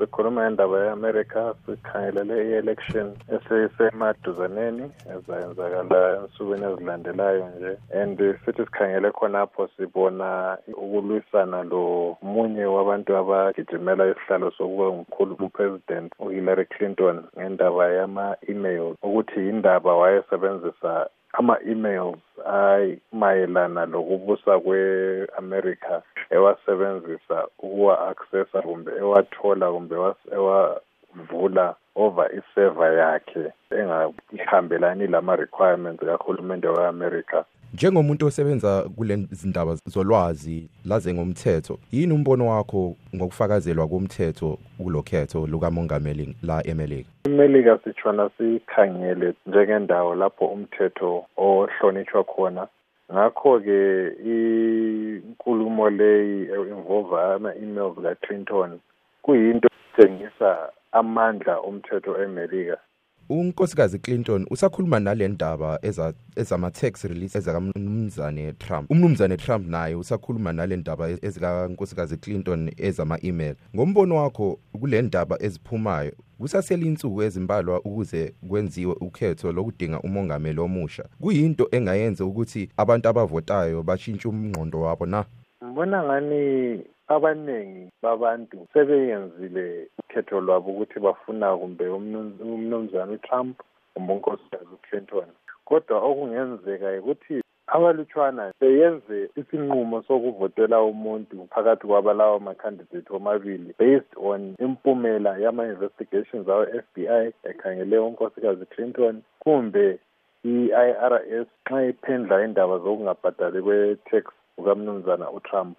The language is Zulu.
sikhuluma ngendaba ye-amerika sikhangelele i-election esesemaduzaneni ezayenzakala ensukwini ezilandelayo nje. And sithi sikhangele khonapho sibona ukulwisana lo munye wabantu abagijimela isihlalo sokuba ngumkhulu upresident uhillary clinton ngendaba yama-email ukuthi yindaba wayesebenzisa ama-emails amayelana lokubusa kwe-america ewasebenzisa ukuwa-accessa kumbe ewathola kumbe ewavula over iseva yakhe engahambelani lama-requirements kahulumende we-america njengomuntu osebenza kule zindaba zolwazi laze ngomthetho yini umbono wakho ngokufakazelwa komthetho kulokhetho lukamongameli la emelika? imelika sitshona sikhangele njengendawo lapho umthetho ohlonitshwa khona. Ngakho-ke inkulumo leyi involve ama-emails ka-clinton kuyinto etshengisa amandla omthetho emelika. Unkosikazi Clinton usakhuluma nale ndaba ezama-tax release ezakamnumzane Trump. Umnumzane Trump naye usakhuluma nale ndaba ezikankosikazi Clinton ezama-email. Ngombono wakho kule ndaba eziphumayo kusasele insuku ezimbalwa ukuze kwenziwe ukhetho lokudinga umongameli omusha. Kuyinto engayenza ukuthi abantu abavotayo bashintshe umngqondo wabo na? Ngibona ngani abaningi babantu sebeyenzile ukhetho lwabo ukuthi bafuna kumbe umnumzane uTrump kumbe unkosikazi uClinton. Kodwa okungenzeka ukuthi abalutshwana beyenze isinqumo sokuvotela umuntu phakathi kwabalawo ma-candidate omabili based on impumela yama-investigations awe-FBI ekhangele unkosikazi Clinton kumbe i-IRS nxa iphendla indaba zokungabhadali kwe-tax kukamnumzana uTrump.